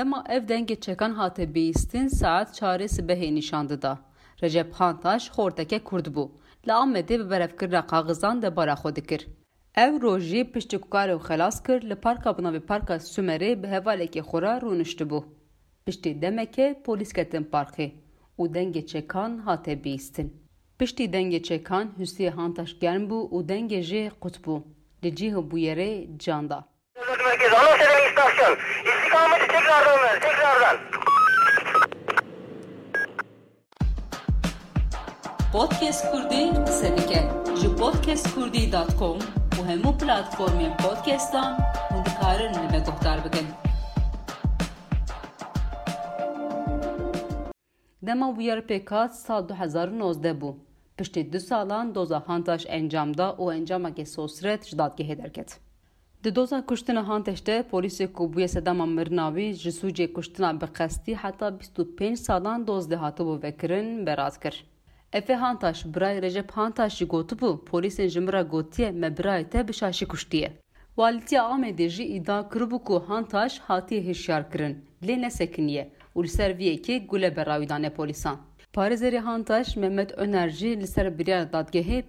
Dema ev dengê çekan hate bîstin saet çarê sibehê nîşan dida. Recep Hantaş xorteke Kurd bû. Li Amedê bi berevkirina kaxizan debara xwe dikir. Ev rojî piştî ku karê xwe xelas kir li parka bi navê Parka Sümerê bi hevalekê xwe re rûniştibû. Piştî demekê polîs ketin parkê û dengê çekan hate bîstin. Piştî dengê çekan Hüsiyê Hantaş germ bû û dengê jê qut bû. Li cihê bûyerê da. İstikameti tekrardan ver. Tekrardan. Podcast Kurdî qise dike ji podcastkurdî.com û hemû platformên podcastan hûn dikarin li me guhdar bikin. Dema pêkat sal 2019 bû. Piştî du salan doza Hantaş encam da û encamekê sosret ji dadgehê derket. Di doza kuştina Hanteş de polîsê ku bûye sedema mirinavî ji sûcê kuştina bi qestî heta 25 salan doz de hatibû vekirin beraz kir. Efe Hantaş birayê Recep Hantaş jî gotibû polîsên ji min gotiye me birayê te bi şaşî kuştiye. Walîtiya Amedê jî îdia kiribû ku Hantaş hatiye hişyar kirin lê nesekiniye û li ser gule berawî dane polîsan. Parêzerê Hantaş Mehmet Öner jî li ser biryara dadgehê.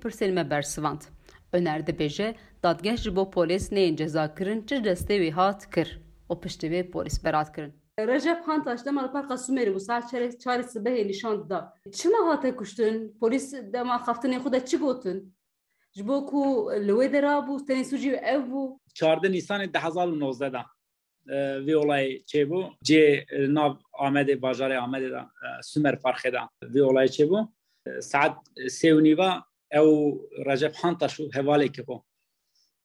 Öner dibeje dadgeh ji bo polês neyên cezakirin çi destê wê hat kir. Opiştê wê polis berat kirin. Recep Hantaş dema parka Sumerî bu saat çarek çarek sibehê nîşan da. Çima hate kuştin? Polis dema xaftinê xwe de çi gotin? Ji ku li wê de bû tenê sûcî ev bû. Çardê Nîsanê 2019 da vê olayê çêbû cê nav Amedê bajarê Amedê da Sumer parxê da vê olayê çêbû. Saet e, sê û ew Recep Hantaş û hevalekê xwe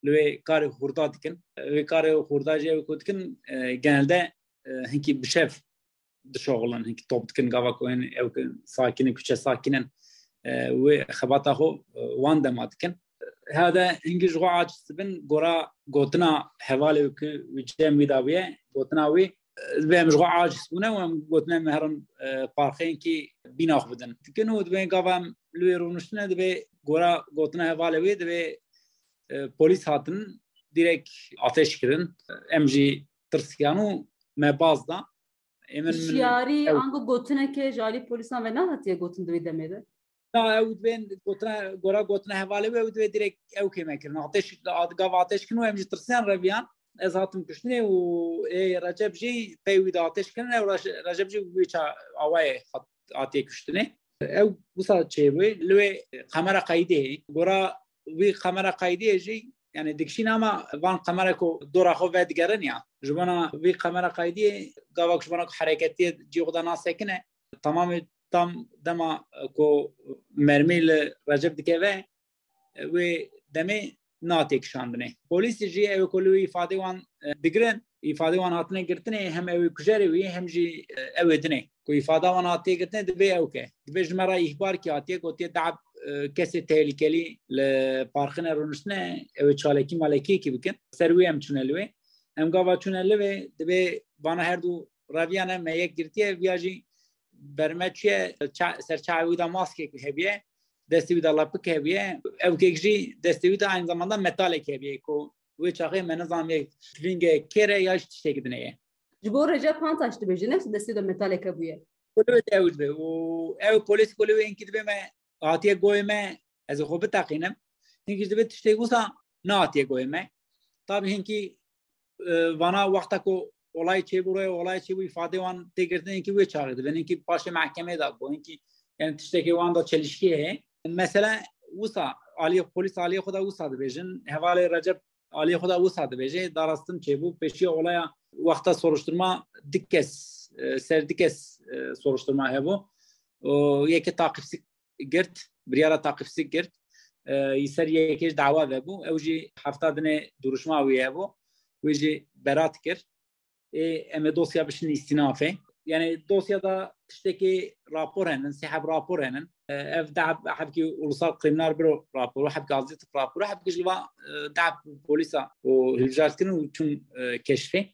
li wê karê xurda dikin wê karê xurdacê ew ku dikin e, genelde e, hinkî bişev dişoxilin hinkî top dikin gava ku hên ew sakinin küçe sakinin e, wê xebata xwe wan dema dikin. Hede hingî ji xwe aciz dibin gora gotina hevalê ku wî cem wî dabiye gotina wî بنا وم غوتنا مهرن بارخين كي بيناخ بدن كنو دبن قوام لوي رونشنا دبي غورا غوتنا حواله وي دبي polis hatın direkt ateş kirin emji tırsyanı mebazda emin Şiari ango gotineke jali polisan ve ne hatiye gotin dwi demede نا اود بین گوتنا گورا گوتنا حواله و اود direkt ev kime kirin ateş adga ateş kinu em jitrsen reviyan از هاتم کشنه و رجب جی پیویده آتش کنه و رجب جی بویچا آوائه خط آتی کشتنه او بسا چه بوی لوی قمره قیدی. هی گورا وی قمره قایده جی یعنی دکشی ناما وان قمره کو دورا خو وید گرن یا وی قمره قایده گاوک شبانا که حرکتی جی خدا ناسه کنه تمامی تم دما کو مرمیل لرجب دکه وی دمی ناتک شاندنه پولیس جی ایو کلوی افاده وان بگرن افاده وان آتنه گرتنه هم ایو کجره وی هم جی ایو دنه که افاده وان آتنه گرتنه دو بی اوکه دو بی جمرا ایخبار که آتیه که تیه دعب کسی تهلیکلی لپارخن رونشنه ایو چالکی مالکی که بکن. سروی هم چونه لوی هم گاوه چونه لوی دو بی بانا هر دو راویانه مه یک گرتیه destevi da lapık hebiye ev kekji destevi de aynı zamanda metalek hebiye ko ve çağı menazam ye ringe kere yaş tişte gidineye. Jibo Recep Hantaş'tı beji nefsi destevi de metalek hebiye. Kolu de ev be o ev polis kolu enki de me atiye goyme ez xo bitaqinem hinki de tişte gusa na atiye goyme tabi hinki vana vakta ko olay çe buraya olay çe bu ifade wan tegirtin ki ve çağırdı. Ben ki paşa mahkeme da bu ki yani tişteki wan da çelişki he. Mesela usa Ali polis Ali xuda usa da bejin hevale Recep Ali xuda usa da beje darastım çe bu peşi olaya vakta soruşturma dikkes ser dikkes soruşturma he bu. O yeki takipsi girt بريارة تاقفسي كرت يسر يكيش دعوة ذبو أو جي حفتا دني duruşma ويابو ويجي برات كرت eme dosya bişin istinafe. Yani dosyada tişteki rapor henin, sihab rapor henin. Ev da'ab habki ulusal kriminal büro raporu, habki azli tıp raporu, habki jilva da'ab polisa o hücretinin tüm keşfi.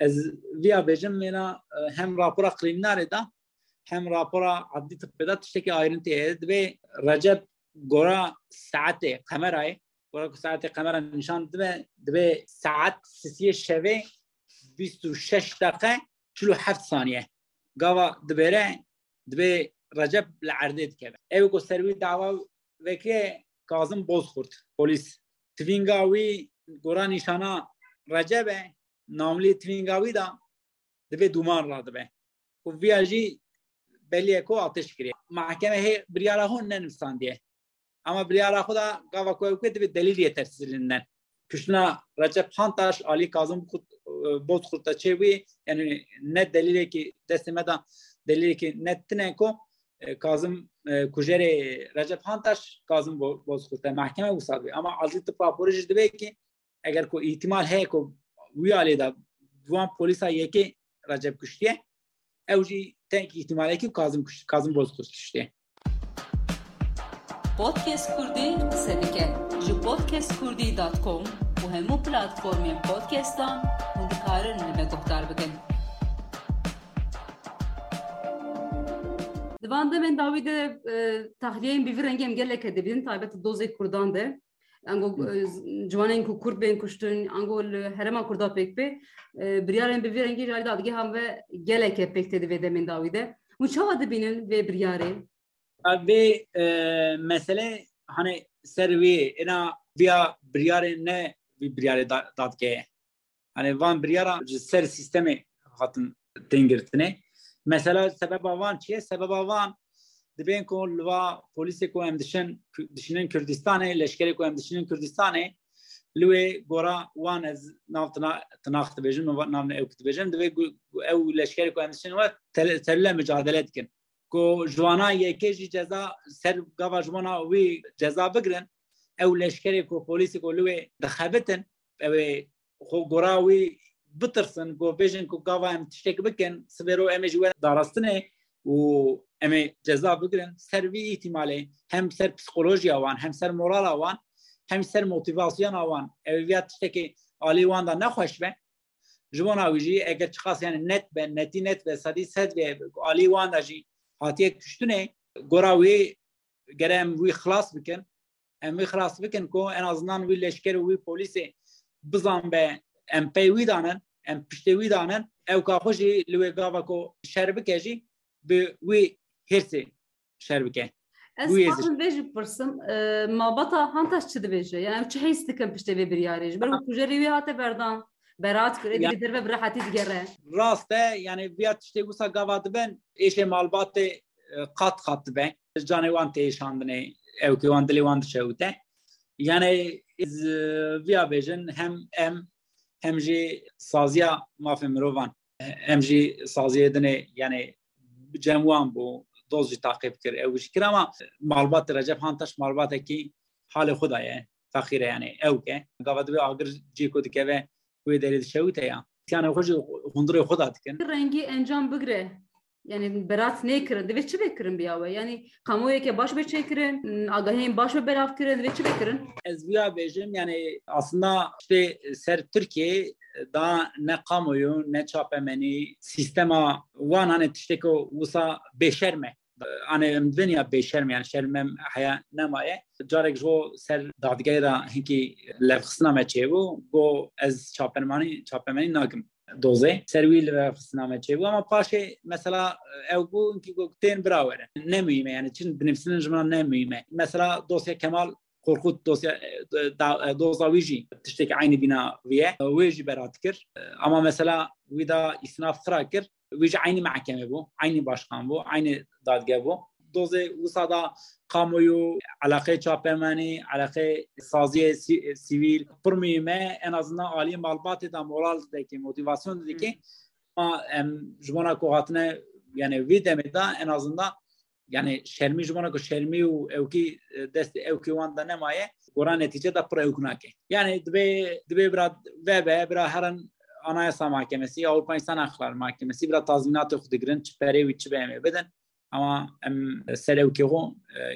Ez via bejim mena hem rapora kriminal da hem rapora adli tıbbı da tişteki ayrıntı ed ve Recep gora saate kamerayı gora saate kamera nişan dve dve saat sisiye şeve 26 دقیقه چلو هفت ثانیه. گاوا دبیره دبی رجب لعرده دکبه ایو که سروی دعوا وکه کازم بوز خورد. پولیس توینگاوی گورا نشانا رجبه ناملی توینگاوی دا دبی دومان را دبی و ویاجی بلیه کو آتش کری محکمه هی بریارا هون ننمستان دیه اما بریارا خودا گاوا کوی که دلیلی دلیل یترسیلندن کشنا رجب پانتاش آلی کازم خود Bozkurt'a çevi yani net delili ki desteme da delili ki nettine ko Kazım Kujere Recep Hantaş Kazım Bozkurt'a mahkeme usadı ama azı tıp raporu jidve ki eğer ko ihtimal he ko uyale da Van polisa yeki Recep kuştiye evci tek ihtimale ki Kazım Kazım Bozkurt kuştiye Podcast Kurdi sevike ji podcastkurdî.com û hemû platformên podcastan hûn dikarin li me guhdar bikin. Di van demên dawî de tahliyeyên bîvî rengêm gelek dibînin taybet dozê Kurdan de. Ango ciwanên ku Kurd bên kuştin, ango li herema Kurda pêk bê biryarên bîvî rengî jî dadgehan ve gelek pêk tê divê demên dawî de. Hûn çawa dibînin vê biryarê? Vê mesele hani ser wê ina via biryarê ne vî biryarê dadgehê hani van biryara ser sistemê hatin têngirtinê mesela sebeba van çi ye sebeba van dibên ku li va polîsê ku em dişin dişinin Kurdistanê leşkerê ku em dişinin Kurdistanê li gora wan ez nav tinax dibêjim nav ew dibêjim divê ew leşkerê ku em dişin we terle mücadele dikin ku jwana yekê ceza ser gava jwana ceza bigirin ew leşkerê ku polîsê ku li wê dixebitin خو گراوی بترسن گۆ بێژن کو بکن ئەم تشتێک بکەن سبێر و ئەمێژ وێن داراستنێ و ئەمێ جەزا بگرن سەروی ئیتیمالێ هەم اوان پسکۆلۆژیاوان هەم سەر اوان هەم سەر مۆتیڤاسیۆن ئاوان ئەویا تشتێکی ئالیواندا نەخۆش به جوان اویجی اگر چخاص یعنی نت به نتی نت به سادی سد به عالی وان داجی هاتیه کشتونه گراوی گرم وی خلاص بکن ام وی خلاص بکن کو ان ازنان وی لشکر وی پولیس بزن به ام پیوی دانن ام پشتوی دانن او که خوشی لوی گاو کو شربه که جی به وی هرسی شربه که از ما بیش بپرسم مابتا هانتش چه دو بیشه؟ یعنی چه هیست پشتی پیش دوی بریاریش؟ برای کجا رویه هاته بردان برایت کرده دیدر و برای حتی دیگره؟ راسته یعنی بیاد چه دو سا گواد بین ایشه مالبات قط قط بین جانوان تیشان بینه او که واندلی واند شهوته یعنی از ویا بیجن هم ام هم جی سازیا مافی مروان هم جی سازیا دنه یعنی جموان بو دوز تعقیب کر اوش کراما مالبات رجب هانتش مالبات اکی حال خدایه فخیر یعنی او که گاوت به اگر جی کو وی دارید شوی تا یا یعنی خوش هندره خدا دکن رنگی انجام بگره yani berat nekirin divê çi vekirin biyawe yani kamuoyeke baş be çekirin agahên baş be berav kirin divê çi vekirin ez viya bêjim yani aslında işte ser Türkiye da ne kamuoyu ne çapemenî sistema wan hani tişteko wisa bêşerme hani em divên ya bêşerm yani şermem heya nemaye carek jo ser dadgehê da hinkî levxistina me çêbû got ez çapemanî çapemenî nakim dozê serwî li xistina me çêbû ama paşê mesela ew ki tên birawere nemîme yani? Çin dinivsinin ji min nemîme mesela dosya Kemal Korkut dosya doza wî jî tiştekî aynı bina viye wê jî berat kir ama mesela wî da isnaf xira kir wî jî aynı mahkeme bû aynı başkan bû aynı wisa da kamuoyu alaqê çapemenî alaqê saziye sivîl pir mühime en azından alî malbatê da moral dikê motivasyon dikê ama bona ku hatine yani vî demê da en azından yani şermî ji bona ku şermî û ewkî destê ewkî wan da nemaye gora netîce da pir ewk nake yani divê divê bira vebe bira herin Anayasa Mahkemesi, Avrupa İnsan Hakları Mahkemesi bira tazminatı xwe digirin çi perê wî çi اما ام سر او که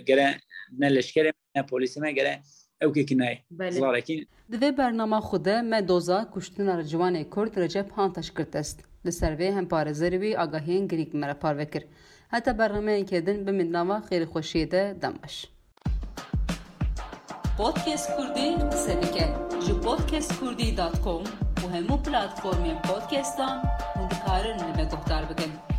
گره نه لشکر نه پلیس ما گره او که کنه. بله. دوی برنامه خوده مدوزا کشتن جوان کرد رجب هانتش کرد است. لسر وی هم پارزر وی آگاهین گریگ مرا پاروکر. حتی برنامه این کدن به مدناما خیر خوشیده دمش پودکست کردی قصه جو پودکست کردی دات کوم و همو پلاتفورمی پودکستان هندکارن نبه گفتار بکن.